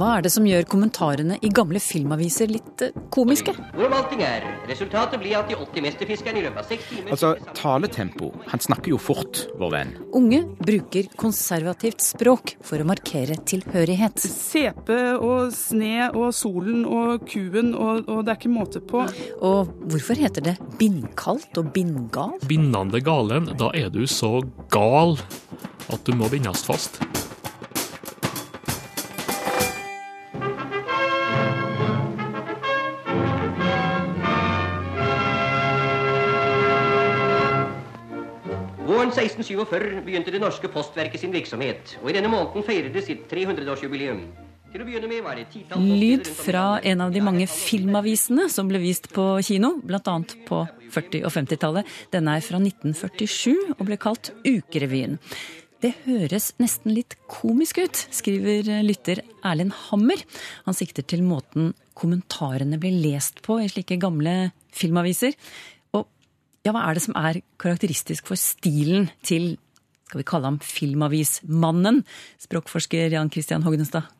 Hva er det som gjør kommentarene i gamle filmaviser litt eh, komiske? Hvorom allting er. Resultatet blir at de 80 mesterfiskerne i løpet av seks timer Altså, taletempo. Han snakker jo fort, vår venn. Unge bruker konservativt språk for å markere tilhørighet. CP og Sne og Solen og Kuen, og, og det er ikke måte på. Og hvorfor heter det bindkaldt og bindgal? Bindende galen, da er du så gal at du må bindes fast. Våren 1647 begynte det norske postverket sin virksomhet, og i denne måneden feirer det sitt 300-årsjubileum. Til å begynne med var det Lyd fra en av de mange filmavisene som ble vist på kino, bl.a. på 40- og 50-tallet. Denne er fra 1947 og ble kalt Ukerevyen. Det høres nesten litt komisk ut, skriver lytter Erlend Hammer. Han sikter til måten kommentarene blir lest på i slike gamle filmaviser. Ja, hva er det som er karakteristisk for stilen til skal vi kalle ham filmavismannen, språkforsker Jan Christian Hognestad?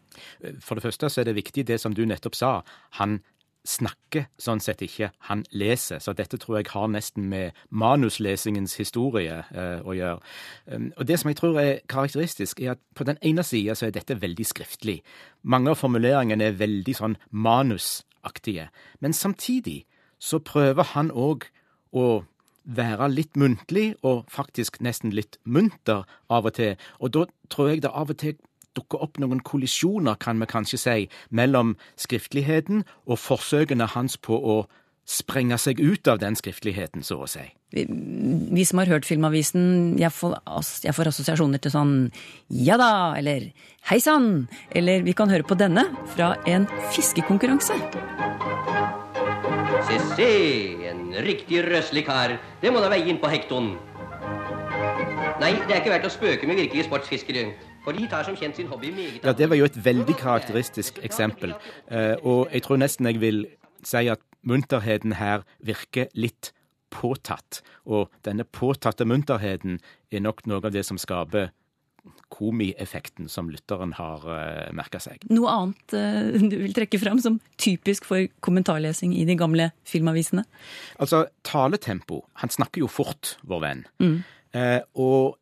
For det første så er det viktig det som du nettopp sa. Han snakker sånn sett ikke, han leser. Så dette tror jeg har nesten med manuslesingens historie eh, å gjøre. Um, og det som jeg tror er karakteristisk, er at på den ene sida så er dette veldig skriftlig. Mange av formuleringene er veldig sånn manusaktige. Men samtidig så prøver han òg å være litt muntlig, og faktisk nesten litt munter av og til. Og da tror jeg det av og til dukker opp noen kollisjoner, kan vi kanskje si, mellom skriftligheten og forsøkene hans på å sprenge seg ut av den skriftligheten, så å si. Vi, vi som har hørt Filmavisen, jeg får, jeg får assosiasjoner til sånn ja da, eller hei sann, eller vi kan høre på denne fra en fiskekonkurranse. Se, se, en riktig røslig kar. Det må da veie inn på hekton. Nei, det er ikke verdt å spøke med virkelige sportsfiskere. For de tar som kjent sin hobby meget Ja, Det var jo et veldig karakteristisk eksempel. Eh, og jeg tror nesten jeg vil si at munterheten her virker litt påtatt. Og denne påtatte munterheten er nok noe av det som skaper komieffekten som lytteren har uh, merka seg. Noe annet uh, du vil trekke fram som typisk for kommentarlesing i de gamle filmavisene? Altså, taletempo. Han snakker jo fort, vår venn. Eh, og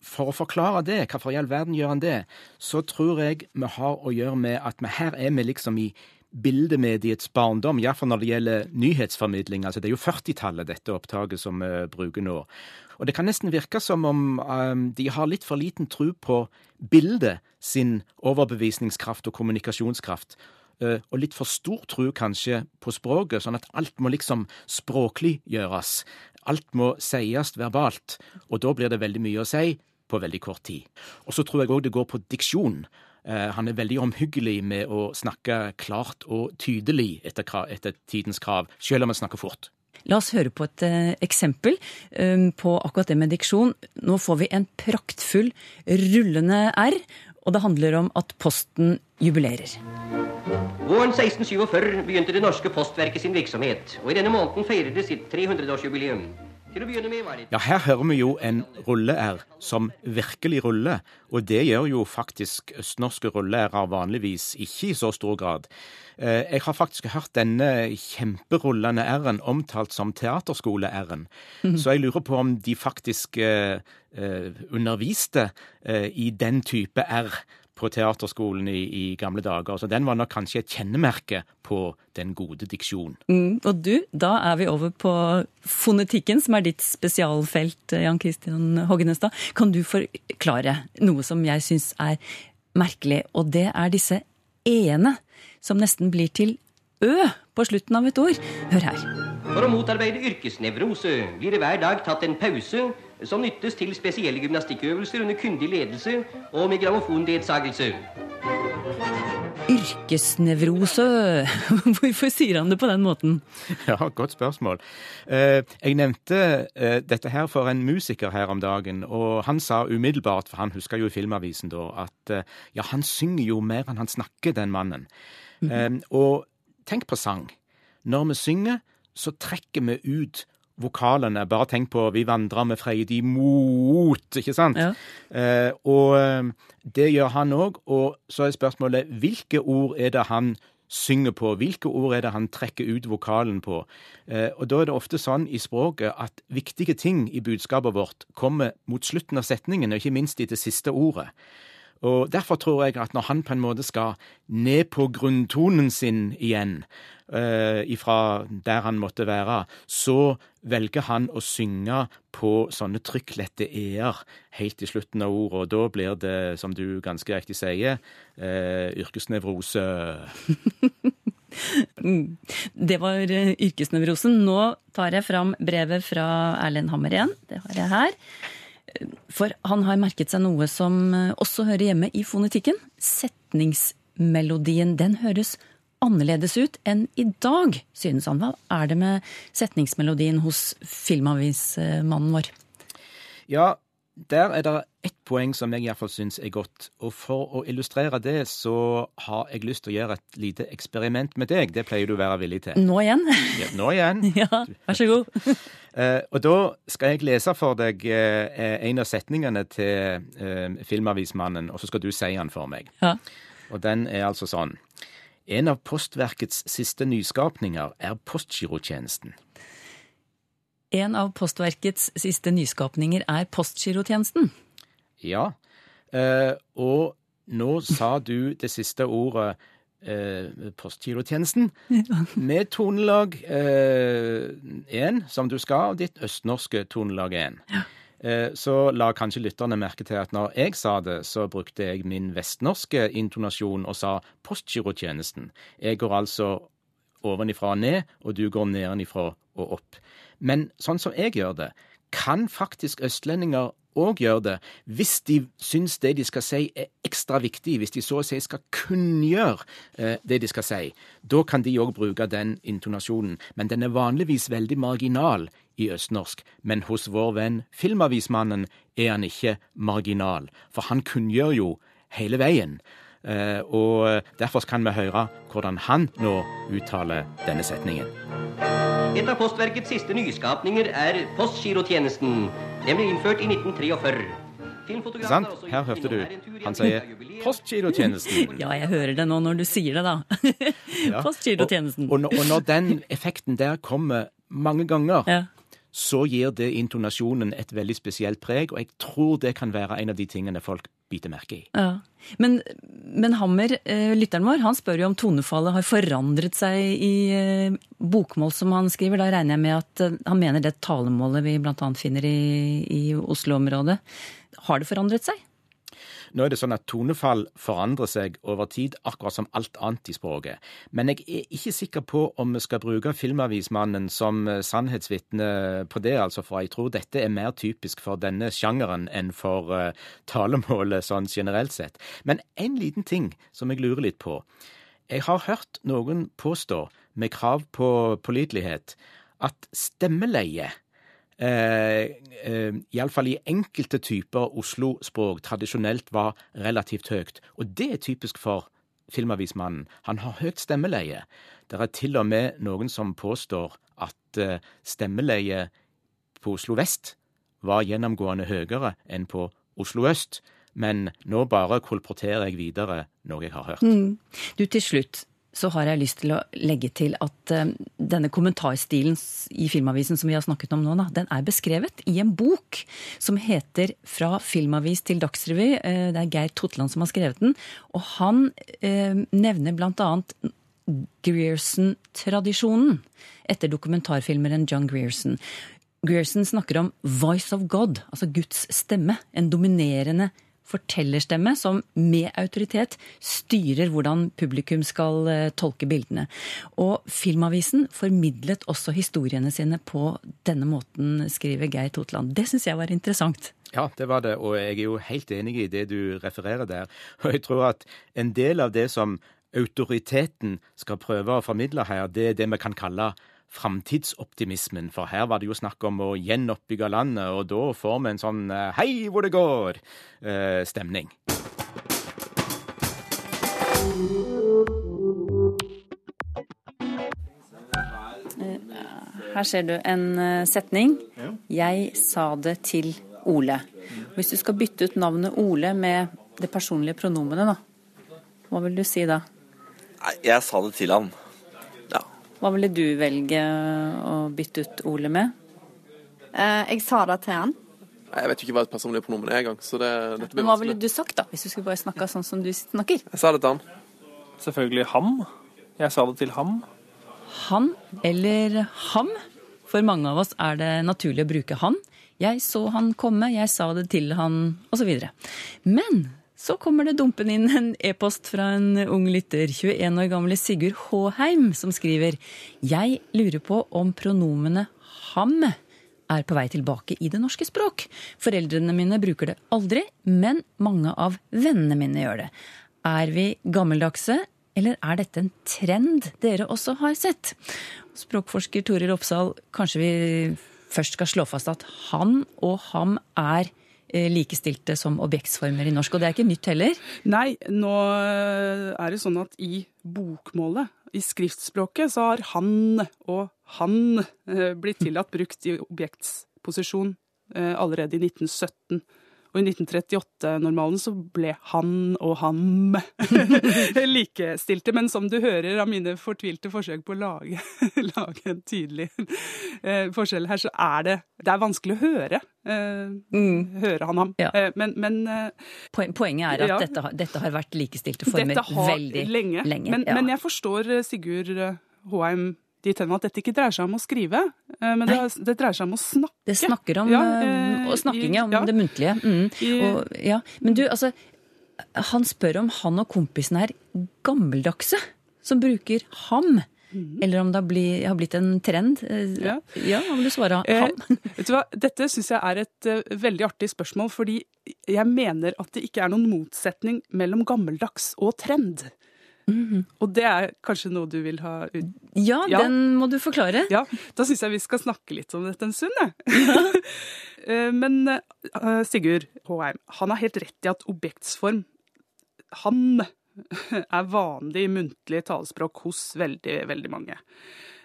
for å forklare det, hvorfor i all verden gjør han det, så tror jeg vi har å gjøre med at vi her er vi liksom i bildemediets barndom, iallfall når det gjelder nyhetsformidling. Altså, det er jo 40-tallet, dette opptaket som vi bruker nå. Og det kan nesten virke som om um, de har litt for liten tro på bildet sin overbevisningskraft og kommunikasjonskraft. Eh, og litt for stor tro kanskje på språket, sånn at alt må liksom språkliggjøres. Alt må sies verbalt, og da blir det veldig mye å si på veldig kort tid. Og så tror jeg òg det går på diksjon. Eh, Han er veldig omhyggelig med å snakke klart og tydelig etter, etter tidens krav, selv om han snakker fort. La oss høre på et eh, eksempel eh, på akkurat det med diksjon. Nå får vi en praktfull rullende R, og det handler om at Posten jubilerer. Våren 1647 begynte det norske postverket sin virksomhet, og i denne måneden feiret det sitt 300-årsjubileum. Ja, her hører vi jo en rulle-R som virkelig ruller, og det gjør jo faktisk østnorske rulle-R-er vanligvis ikke i så stor grad. Eh, Jeg har faktisk hørt denne kjemperullende R-en omtalt som teaterskole-R-en, så jeg lurer på om de faktisk eh, eh, underviste i den type R på teaterskolen i, i gamle dager. Så den var nok kanskje et kjennemerke på den gode diksjon. Mm, og du, da er vi over på fonetikken, som er ditt spesialfelt, Jan Christian Hoggenestad. Kan du forklare noe som jeg syns er merkelig, og det er disse e-ene som nesten blir til ø på slutten av et ord. Hør her. For å motarbeide yrkesnevrose blir det hver dag tatt en pause som nyttes til spesielle gymnastikkøvelser under kyndig ledelse og med grammofonledsagelse. yrkesnevrose. Hvorfor sier han det på den måten? Ja, godt spørsmål. Eh, Jeg nevnte eh, dette her for en musiker her om dagen, og han sa umiddelbart, for han husker jo i Filmavisen da, at eh, ja, han synger jo mer enn han snakker, den mannen. Eh, Og tenk på sang. Når vi synger, så trekker vi ut vokalene. Bare tenk på 'Vi vandrer med freidig mot', ikke sant? Ja. Eh, og eh, det gjør han òg. Og så er spørsmålet hvilke ord er det han synger på? Hvilke ord er det han trekker ut vokalen på? Eh, og da er det ofte sånn i språket at viktige ting i budskapet vårt kommer mot slutten av setningen, og ikke minst i det siste ordet. Og Derfor tror jeg at når han på en måte skal ned på grunntonen sin igjen, uh, ifra der han måtte være, så velger han å synge på sånne trykklette e-er helt i slutten av ordet. Og da blir det, som du ganske riktig sier, uh, yrkesnevrose. Det var eh, yrkesnevrosen. Nå tar jeg fram brevet fra Erlend Hammer igjen. Det har jeg her. For han har merket seg noe som eh, også hører hjemme i fonetikken. Setningsmelodien. Den høres annerledes ut enn i dag, synes han. Hva er det med setningsmelodien hos filmavismannen vår? Ja, der er det ett poeng som jeg iallfall syns er godt. Og for å illustrere det, så har jeg lyst til å gjøre et lite eksperiment med deg. Det pleier du å være villig til. Nå igjen? Ja, nå igjen. Ja, vær så god. Eh, og da skal jeg lese for deg eh, en av setningene til eh, Filmavismannen, og så skal du si den for meg. Ja. Og den er altså sånn. En av Postverkets siste nyskapninger er postgirotjenesten. En av Postverkets siste nyskapninger er postgirotjenesten. Ja. Eh, og nå sa du det siste ordet eh, postgirotjenesten med tonelag én, som du skal, og ditt østnorske tonelag én. Eh, Så la kanskje lytterne merke til at når jeg sa det, så brukte jeg min vestnorske intonasjon og sa postgirotjenesten. Jeg går altså ovenifra og ned, og du går nedenifra og opp. Men sånn som jeg gjør det, kan faktisk østlendinger òg gjøre det, hvis de syns det de skal si er ekstra viktig, hvis de så å si skal kunngjøre eh, det de skal si. Da kan de òg bruke den intonasjonen. Men den er vanligvis veldig marginal i østnorsk. Men hos vår venn Filmavismannen er han ikke marginal, for han kunngjør jo hele veien. Eh, og derfor kan vi høre hvordan han nå uttaler denne setningen. Et av Postverkets siste nyskapninger er postgirotjenesten. Den ble innført i 1943. Sant? Her hørte du. Han sier postgirotjenesten. Ja, jeg hører det nå når du sier det, da. Ja. Postgirotjenesten. Og, og, og når den effekten der kommer mange ganger, Ja. Så gir det intonasjonen et veldig spesielt preg, og jeg tror det kan være en av de tingene folk biter merke i. Ja. Men, men Hammer, eh, lytteren vår, han spør jo om tonefallet har forandret seg i eh, bokmål, som han skriver. Da regner jeg med at eh, han mener det talemålet vi bl.a. finner i, i Oslo-området. Har det forandret seg? Nå er det sånn at tonefall forandrer seg over tid, akkurat som alt annet i språket. Men jeg er ikke sikker på om vi skal bruke Filmavismannen som eh, sannhetsvitne på det, altså, for jeg tror dette er mer typisk for denne sjangeren enn for eh, talemålet sånn generelt sett. Men en liten ting som jeg lurer litt på. Jeg har hørt noen påstå, med krav på pålitelighet, at stemmeleie eh, iallfall i enkelte typer Oslo-språk tradisjonelt var relativt høyt. Og det er typisk for Filmavismannen. Han har høyt stemmeleie. Det er til og med noen som påstår at stemmeleiet stemmeleie på Oslo vest var gjennomgående høyere enn på Oslo øst. Men nå bare kolporterer jeg videre noe jeg har hørt. Du, til slutt så har jeg lyst til å legge til at eh, denne kommentarstilen i Filmavisen som vi har snakket om nå, den er beskrevet i en bok som heter Fra filmavis til dagsrevy. Eh, det er Geir Totland som har skrevet den. Og han eh, nevner annet Grierson-tradisjonen etter dokumentarfilmeren John Grierson. Grierson snakker om 'voice of God', altså Guds stemme. En dominerende fortellerstemme som med autoritet styrer hvordan publikum skal eh, tolke bildene. Og Filmavisen formidlet også historiene sine på denne måten, skriver Geir Totland. Det syns jeg var interessant. Ja, det var det, og jeg er jo helt enig i det du refererer der. Og jeg tror at en del av det som autoriteten skal prøve å formidle her, det er det vi kan kalle framtidsoptimismen. For her var det jo snakk om å gjenoppbygge landet, og da får vi en sånn eh, hei hvor det går-stemning. Her ser du en eh, setning. Jeg sa det til Ole. Hvis du skal bytte ut navnet Ole med det personlige pronomenet, da. Hva vil du si da? Jeg sa det til han. Hva ville du velge å bytte ut Ole med? Eh, jeg sa det til han. Jeg vet jo ikke hva et personlig pronomen er engang, så det, dette blir Men hva ville du sagt da, hvis du skulle bare snakka sånn som du snakker? Jeg sa det til han. Selvfølgelig ham. Jeg sa det til ham. Han eller ham? For mange av oss er det naturlig å bruke han. Jeg så han komme, jeg sa det til han, osv. Men så kommer det dumpende inn en e-post fra en ung lytter, 21 år gamle Sigurd Håheim, som skriver Jeg lurer på om pronomene ham er på vei tilbake i det norske språk. Foreldrene mine bruker det aldri, men mange av vennene mine gjør det. Er vi gammeldagse, eller er dette en trend dere også har sett? Språkforsker Toril Oppsal, kanskje vi først skal slå fast at han og ham er likestilte som objektsformer i norsk, og det er ikke nytt heller? Nei, nå eh, er det sånn at i bokmålet, i skriftspråket, så har han og han eh, blitt tillatt brukt i objektsposisjon eh, allerede i 1917. Og i 1938-normalen så ble han og ham likestilte. Men som du hører av mine fortvilte forsøk på å lage, lage en tydelig eh, forskjell her, så er det, det er vanskelig å høre. Mm. Høre han ham. Ja. Eh, men, men eh, Poenget er at Ja. dette, har, dette har vært likestilte former veldig lenge. Men, ja. men jeg forstår eh, Sigurd eh, Håheim dit hen at dette ikke dreier seg om å skrive, eh, men det, det dreier seg om å snakke. Det snakker om Ja, eh, eh, snakking, om ja. det muntlige. Mm. Og, ja. Men du, altså Han spør om han og kompisene er gammeldagse som bruker ham. Eller om det har blitt, har blitt en trend. Eh, Ja. ja, vil du svare? Eh, Ham? vet du hva? Dette syns jeg er et uh, veldig artig spørsmål, fordi jeg mener at det ikke er noen motsetning mellom gammeldags og trend. Og det er kanskje noe du vil ha ut... Ja, Ja. den må du forklare. Ja, da syns jeg vi skal snakke litt om dette en stund, jeg. Ja. Men eh, Sigurd Håheim, han har helt rett i at objektsform, han, er vanlig i muntlig talespråk hos veldig, veldig mange.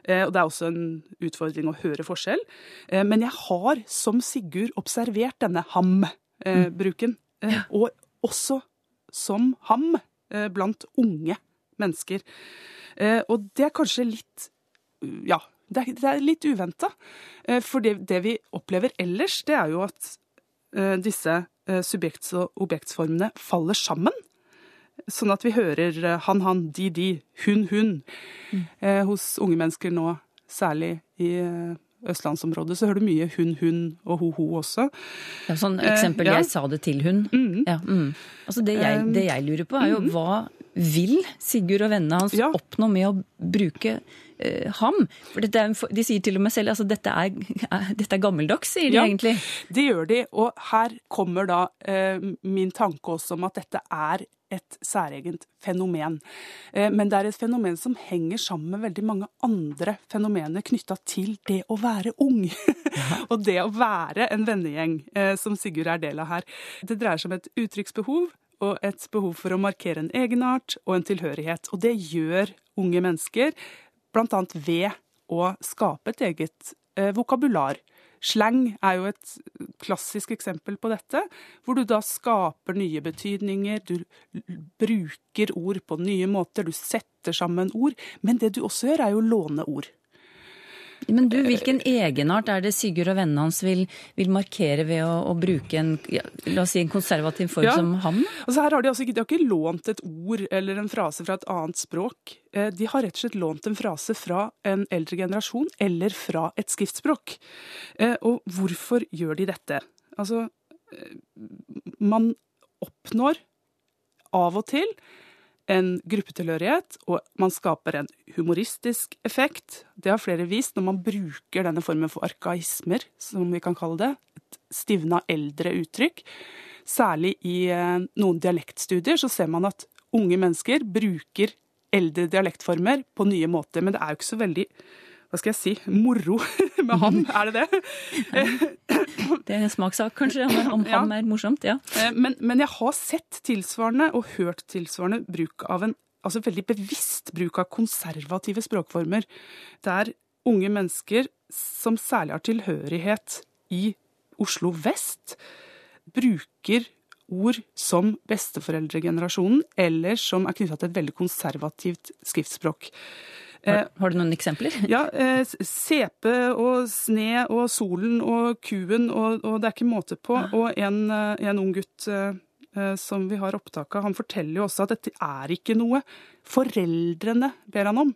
Eh, Og det er også en utfordring å høre forskjell. Eh, Men jeg har, som Sigurd, observert denne ham-bruken. Eh, Og også som ham eh, blant unge mennesker. Eh, Og det er kanskje litt ja, det er, litt uventa. Eh, For det, vi opplever ellers, det er jo at eh, disse eh, subjekts- og objektsformene faller sammen. Sånn at vi hører eh, han, han, de, de, hun, hun. Eh, Hos unge mennesker nå, særlig i eh, østlandsområdet, så hører du mye hun, hun og ho, ho også. Ja, sånn Eh, eksempel ja. 'jeg sa det til hun'. Ja, mm. Altså det, jeg, det jeg lurer på, er jo hva vil Sigurd og vennene hans Ja. oppnå med å bruke uh, ham? For en de sier til og med selv altså dette er, er, dette er gammeldags, sier de Ja. egentlig. Det gjør de, og her kommer da uh, min tanke også om at dette er et særegent fenomen. Eh, men det er et fenomen som henger sammen med veldig mange andre fenomener knytta til det å være ung. og det å være en vennegjeng, eh, som Sigurd er del av her. Det dreier seg om et uttrykksbehov og et behov for å markere en egenart og en tilhørighet. Og det gjør unge mennesker bl.a. ved å skape et eget eh, vokabular. Slang er jo et klassisk eksempel på dette, hvor du da skaper nye betydninger, du bruker ord på nye måter, du setter sammen ord. Men det du også gjør, er jo å låne ord. Men du, hvilken egenart er det Sigurd og vennene hans vil, vil markere ved å, å bruke en, ja, si en konservativ form Ja. som ham? Altså her har de, altså ikke, de har ikke lånt et ord eller en frase fra et annet språk. Eh, De har rett og slett lånt en frase fra en eldre generasjon eller fra et skriftspråk. Eh, Og hvorfor gjør de dette? Altså, eh, man oppnår av og til en gruppetilhørighet, og man skaper en humoristisk effekt. Det har flere vist når man bruker denne formen for arkaismer, som vi kan kalle det. Et stivna eldre uttrykk. Særlig i eh, noen dialektstudier så ser man at unge mennesker bruker eldre dialektformer på nye måter. Men det er jo ikke så veldig hva skal jeg si, moro med han, er det det? Det er en smakssak, kanskje, om, han Ja. ham er morsomt. ja. Eh, Men, men jeg har sett tilsvarende og hørt tilsvarende bruk av en altså veldig bevisst bruk av konservative språkformer. Der unge mennesker som særlig har tilhørighet i Oslo vest, bruker ord som besteforeldregenerasjonen, eller som er knytta til et veldig konservativt skriftspråk. Har, har du noen eksempler? Ja, eh, sepe og sne og solen og kuen, og, og det er ikke måte på. Og en, eh, en ung gutt eh, eh, som vi har opptak av, han forteller jo også at dette er ikke noe foreldrene ber han om.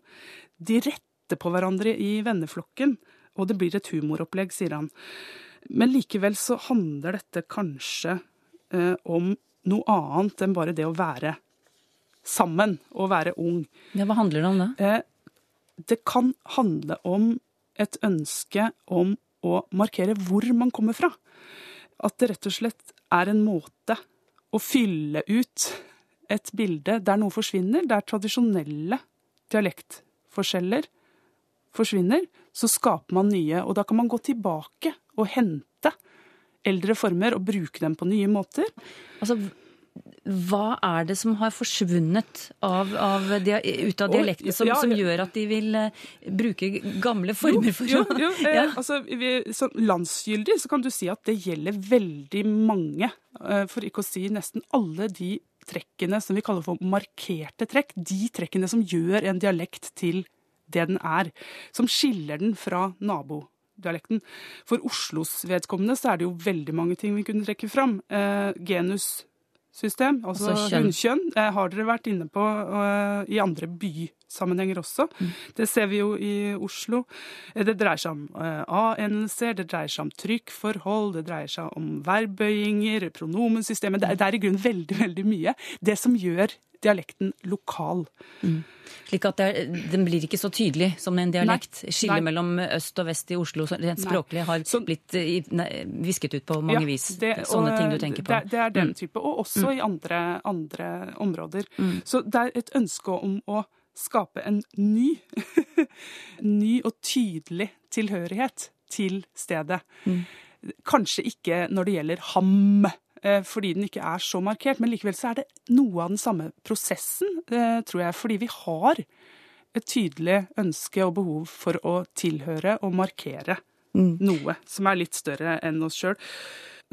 De retter på hverandre i venneflokken, og det blir et humoropplegg, sier han. Men likevel så handler dette kanskje eh, om noe annet enn bare det å være sammen og være ung. Ja, hva handler det om da? Eh, det kan handle om et ønske om å markere hvor man kommer fra. At det rett og slett er en måte å fylle ut et bilde der noe forsvinner, der tradisjonelle dialektforskjeller forsvinner, så skaper man nye. Og da kan man gå tilbake og hente eldre former og bruke dem på nye måter. Altså, hva er det som har forsvunnet av, av, ut av dialekten som, som gjør at de vil eh, bruke gamle former for jo, jo, jo, eh, Ja. altså, vi, landsgyldig så kan du si at det gjelder veldig mange, eh, for ikke å si nesten alle de trekkene som vi kaller for markerte trekk. De trekkene som gjør en dialekt til det den er. Som skiller den fra nabodialekten. For Oslos vedkommende så er det jo veldig mange ting vi kunne trekke fram. Eh, genussystem, altså, Altså kjønn. hunnkjønn, eh, har dere vært inne på uh, i andre bysammenhenger også. Det ser vi jo i Oslo. Eh, Det dreier seg om eh, a-endelser, det dreier seg om trykkforhold, det dreier seg om verbbøyinger, pronomensystemet. Det er, i grunnen veldig, veldig mye. Det som gjør dialekten lokal. Slik at det er, den blir ikke så tydelig som en dialekt. Skillet mellom øst og vest i Oslo rent språklig har blitt eh, nei, visket ut på mange Ja, vis. det- Sånne ting du tenker på. Det, det er den Mm. type, og også Mm. i andre, andre områder. Mm. Så det er et ønske om å skape en ny, ny og tydelig tilhørighet til stedet. Mm. Kanskje ikke når det gjelder ham, eh, fordi den ikke er så markert, men likevel så er det noe av den samme prosessen, eh, tror jeg, fordi vi har et tydelig ønske og behov for å tilhøre og markere noe som er litt større enn oss sjøl.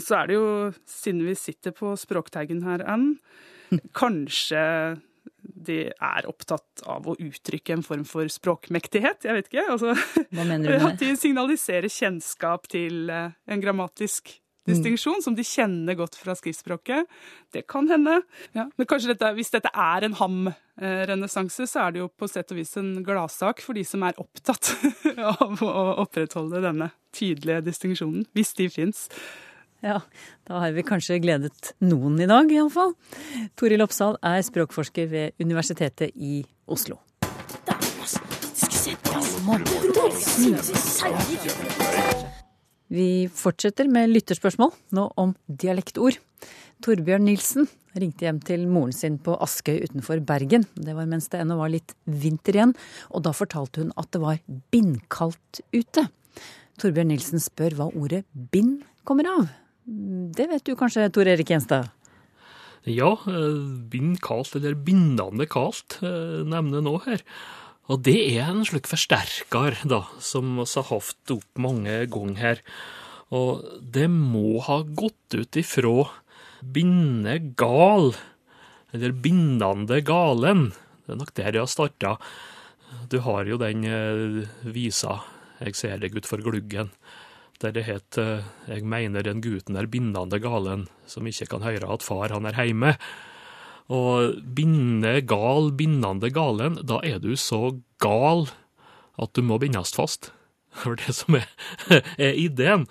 Så er det jo, siden vi sitter på språktaggen her, Ann, kanskje de er opptatt av å uttrykke en form for språkmektighet. Jeg vet ikke. Altså, Hva mener du med At de signaliserer kjennskap til eh, en grammatisk Mm. distinksjon som de kjenner godt fra skriftspråket. Det kan hende. Ja. Men kanskje dette, hvis dette er en ham-renessanse, så er det jo på sett og vis en gladsak for de som er opptatt av å opprettholde denne tydelige distinksjonen, hvis de fins. Ja, da har vi kanskje gledet noen i dag, iallfall. Toril Oppsal er språkforsker ved Universitetet i Oslo. Vi fortsetter med lytterspørsmål, nå om dialektord. Torbjørn Nilsen ringte hjem til moren sin på Askøy utenfor Bergen. Det var mens det ennå var litt vinter igjen, og da fortalte hun at det var bindkaldt ute. Torbjørn Nilsen spør hva ordet bind kommer av. Det vet du kanskje, Tor Erik Gjenstad? Ja, eh, bind kaldt, eller bindende kaldt, eh, nevner nå her. Og det er en slik forsterker, da, som vi har hatt opp mange ganger her. Og det må ha gått ut ifra binde gal, eller bindende galen. Det er nok der jeg har starta. Du har jo den eh, visa 'Jeg ser deg utfor gluggen', der det het 'Jeg mener den gutten er bindende galen, som ikke kan høre at far han er heime'. Og binde gal, bindende galen, da er du så gal at du må bindes fast. Det er det som er, er ideen.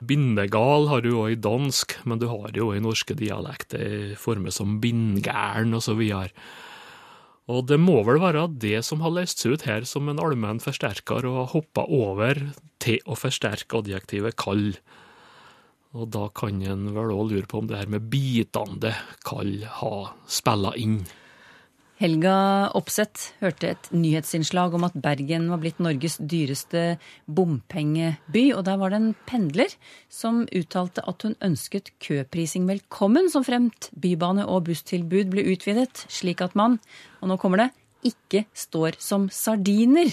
Bindegal har du òg i dansk, men du har det jo i norske dialekter former som bindgæren videre. Og det må vel være det som har løst seg ut her som en allmenn forsterker og har hoppa over til å forsterke adjektivet kald. Og da kan en vel òg lure på om det her med bitende kall har spilla inn. Helga Opseth hørte et nyhetsinnslag om at Bergen var blitt Norges dyreste bompengeby. Og der var det en pendler som uttalte at hun ønsket køprising velkommen, som fremt bybane og busstilbud ble utvidet, slik at man, og nå kommer det, ikke står som sardiner.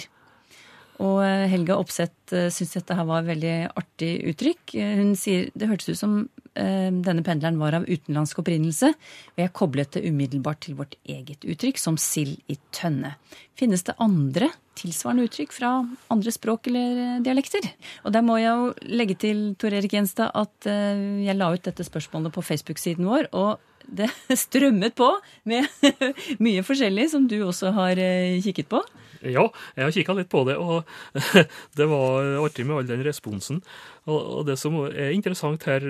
Og eh, Helga Opseth syntes dette her var et veldig artig uttrykk. Eh, hun sier det hørtes ut som denne pendleren var av utenlandsk opprinnelse, og jeg koblet det umiddelbart til vårt eget uttrykk, som sild i tønne. Finnes det andre tilsvarende uttrykk fra andre språk eller dialekter? Og der må jeg jo legge til, Tor Erik Gjenstad, at jeg la ut dette spørsmålet på Facebook-siden vår, og det strømmet på med mye forskjellig som du også har kikket på. Ja, jeg har kikka litt på det, og det var artig med all den responsen. Og det som er interessant her,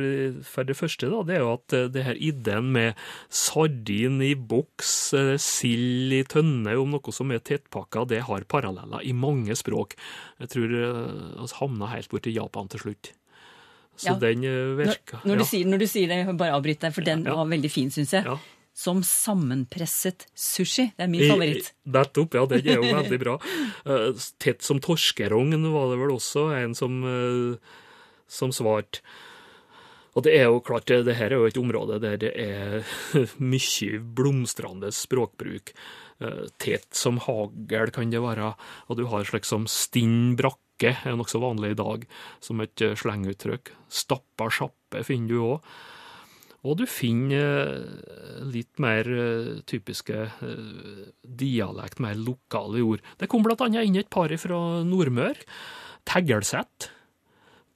for det første, da, det er jo at eh, det her ideen med sardin i boks, eh, sild i tønne, om noe som er tettpakka, det har paralleller i mange språk. Jeg tror vi eh, havna helt borti Japan til slutt. Så ja. den virka når, når, du sier, når, du sier, det, bare avbryt deg, for den ja. var veldig fin, syns jeg. Ja som sammenpresset sushi. Det er min favoritt. Nettopp, ja. Den er jo veldig bra. Uh, tett som torskerogn var det vel også en som, uh, som svarte. Og det er jo klart, det her er jo et område der det er mye blomstrende språkbruk. Tett som hagl kan det være, og du har slik som stinn brakke, er nokså vanlig i dag, som et slenguttrykk. Stappa sjappe finner du òg. Og du finner eh, litt mer eh, typiske eh, dialekt, mer lokale ord. Det kom blant annet inn et par fra Nordmør. Teglsett.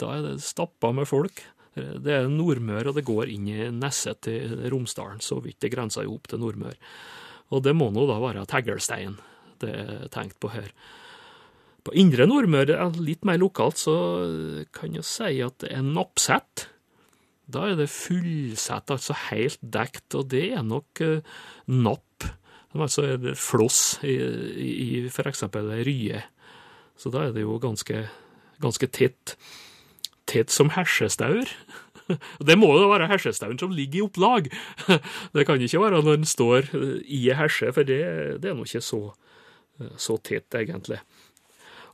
Da er det stappa med folk. Det er Nordmør, og det går inn i neset til Romsdalen, så vidt det grenser jo opp til Nordmør. Og det må nå da være Teglstein det er tenkt på her. På Indre Nordmøre, litt mer lokalt, så kan jeg si at det er Nappsett. Da er det fullsett, altså helt dekt, og det er nok uh, napp. Altså er det floss i, i, f.eks. rye. Så da er det jo ganske, ganske tett. Tett som hersestaur. Det må jo være hersjestauren som ligger i opplag. Det kan ikke være når den står i hersje, for det, det er nå ikke så, så tett, egentlig.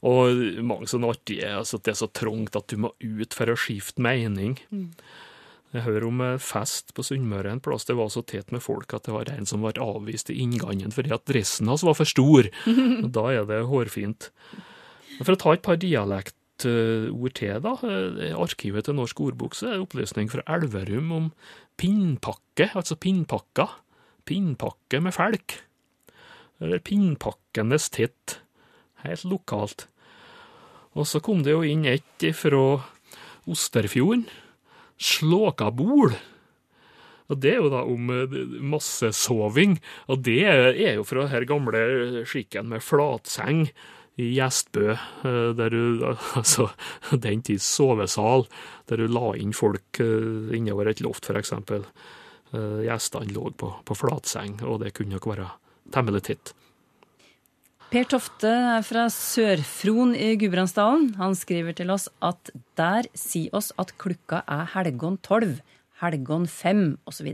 Og mange sånne artige altså at det er så trangt at du må ut for å skifte mening. Mm. Jeg hører om fest på Sunnmøre en plass det var så tett med folk at det var en som ble avvist i inngangen fordi at dressen hans var for stor. Og da er det hårfint. For å ta et par dialektord til, da. Eh, arkivet til Norsk ordbok så er det opplysning fra Elverum om pinnpakke, altså pinnpakka. Pinnpakke med felk. Eller pinnpakkenes tett. Helt lokalt. Og så kom det jo inn et fra Osterfjorden slåkabol. Og Det er jo da om eh, massesoving, og det er jo fra her gamle skikken med flatseng i Gjestbø, eh, der du, altså den tids sovesal, der du la inn folk eh, innover et loft, f.eks. Gjestene lå på, på flatseng, og det kunne nok være temmelig tett. Per Tofte er fra Sør-Fron i Gudbrandsdalen. Han skriver til oss at der si oss at klukka er helgon tolv, helgon fem osv.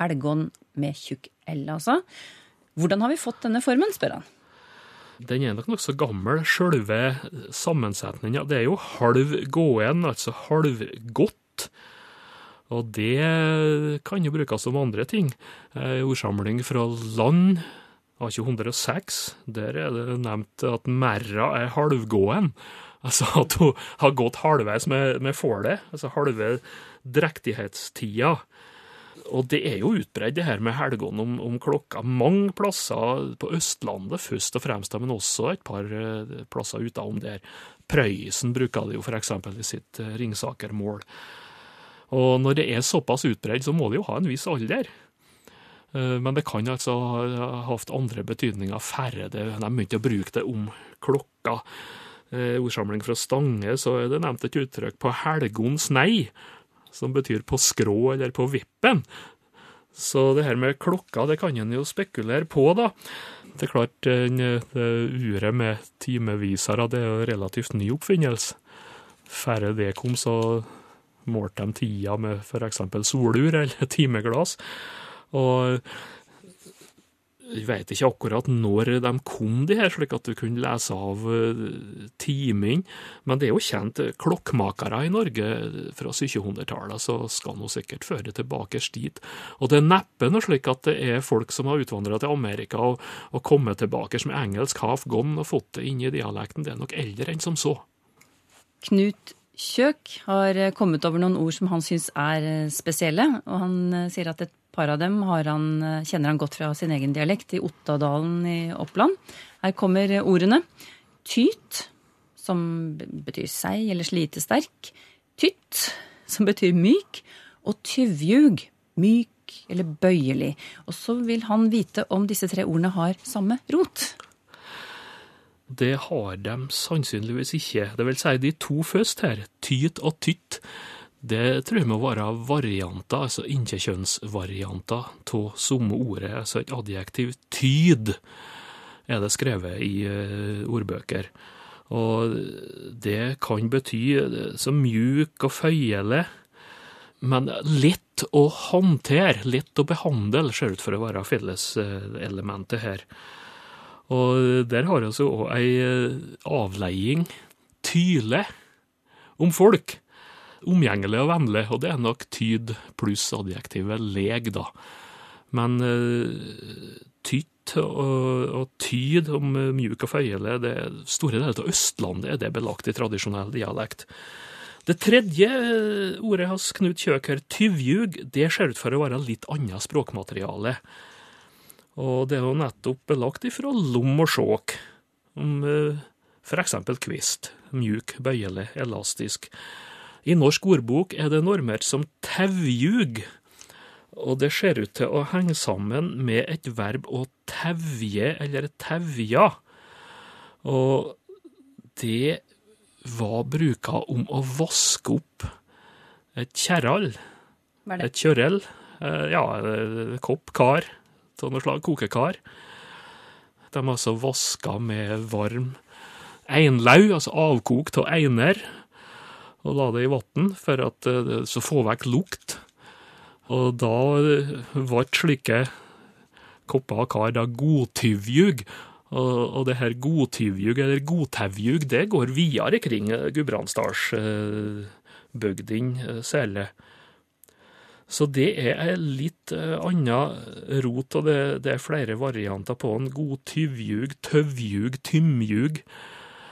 Helgon med tjukk L, altså. Hvordan har vi fått denne formen, spør han. Den er nok nokså gammel, sjølve sammensetninga. Det er jo halv gåen, altså halvgodt. Og det kan jo brukes som andre ting. Ordsamling fra land A206, der er det nevnt at merra er halvgåen. Altså at hun har gått halvveis med, med fålet, altså halve drektighetstida. Og det er jo utbredt, det her med helgene om, om, klokka. Mange plasser på Østlandet først og fremst, men også et par eh, plasser utenom der. Prøysen bruker det jo f.eks. i sitt eh, Ringsaker-mål. Og når det er såpass utbredt, så må det jo ha en viss alder. Eh, men det kan altså ha hatt andre betydninger. Færre det, de begynte å bruke det om klokka. Eh, ordsamling fra Stange så er det nevnt et uttrykk på helgons nei, som betyr på skrå eller på vippen. Så det her med klokka, det kan en jo spekulere på, da. Det er klart, det uret med timevisere, det er jo relativt ny oppfinnelse. Færre det kom, så målte de tida med f.eks. solur eller timeglass. Og Jeg vet ikke akkurat når de kom, de her, slik at du kunne lese av timing timen. Men det er jo kjent klokkmakere i Norge fra 1700-tallet, så skal nå sikkert føre tilbake dit. Og det er neppe noe slik at det er folk som har utvandra til Amerika og, og kommet tilbake som engelsk half gone og fått det inn i dialekten. Det er nok eldre enn som så. Knut Kjøk har kommet over noen ord som han syns er spesielle, og han sier at et par av dem han, kjenner han godt fra sin egen dialekt, i Ottadalen i Oppland. Her kommer ordene. Tyt, som betyr seig eller slitesterk. Tytt, som betyr myk. Og tyvjug, myk eller bøyelig. Og så vil han vite om disse tre ordene har samme rot. Det har de sannsynligvis ikke. Det vil si de to først her, tyt og tytt. Det tror jeg må være varianter, altså innkjekjønnsvarianter av samme ordet, altså et adjektiv tyd er det skrevet i uh, ordbøker. Og det kan bety så mjuk og føyelig, men lett å håndtere, lett å behandle, ser ut for å være felleselementet her. Og der har vi òg ei avleiing, tyle, om folk omgjengelig og vennlig, og det er nok tyd pluss adjektivet leg, da. Men uh, tytt og, og, tyd om uh, mjuk og føyelig, det store deler av Østlandet er det belagt i tradisjonell dialekt. Det tredje uh, ordet hans Knut Kjøk her, tyvjug, det ser ut for å være litt annet språkmateriale. Og det er jo nettopp belagt ifra lom og sjåk, om for eksempel kvist, mjuk, bøyelig, elastisk. I Norsk ordbok er det normert som tevjug, og det ser ut til å henge sammen med et verb å tevje eller tevja. Og det var bruka om å vaske opp et kjerral. Et kjørel. Ja, kopp, kar av noe slag. Kokekar. De har altså vaska med varm einlau, altså avkokt av einer og la det i vann for at så få vekk lukt. Og da ble slike kopper av kar da godtyvjug. Og, og det her godtyvjug, eller godtevjug, det går videre kring Gudbrandsdalsbygdene eh, særlig. Så det er en litt eh, annen rot, og det, det, er flere varianter på den. Godtyvjug, tøvjug, tymjug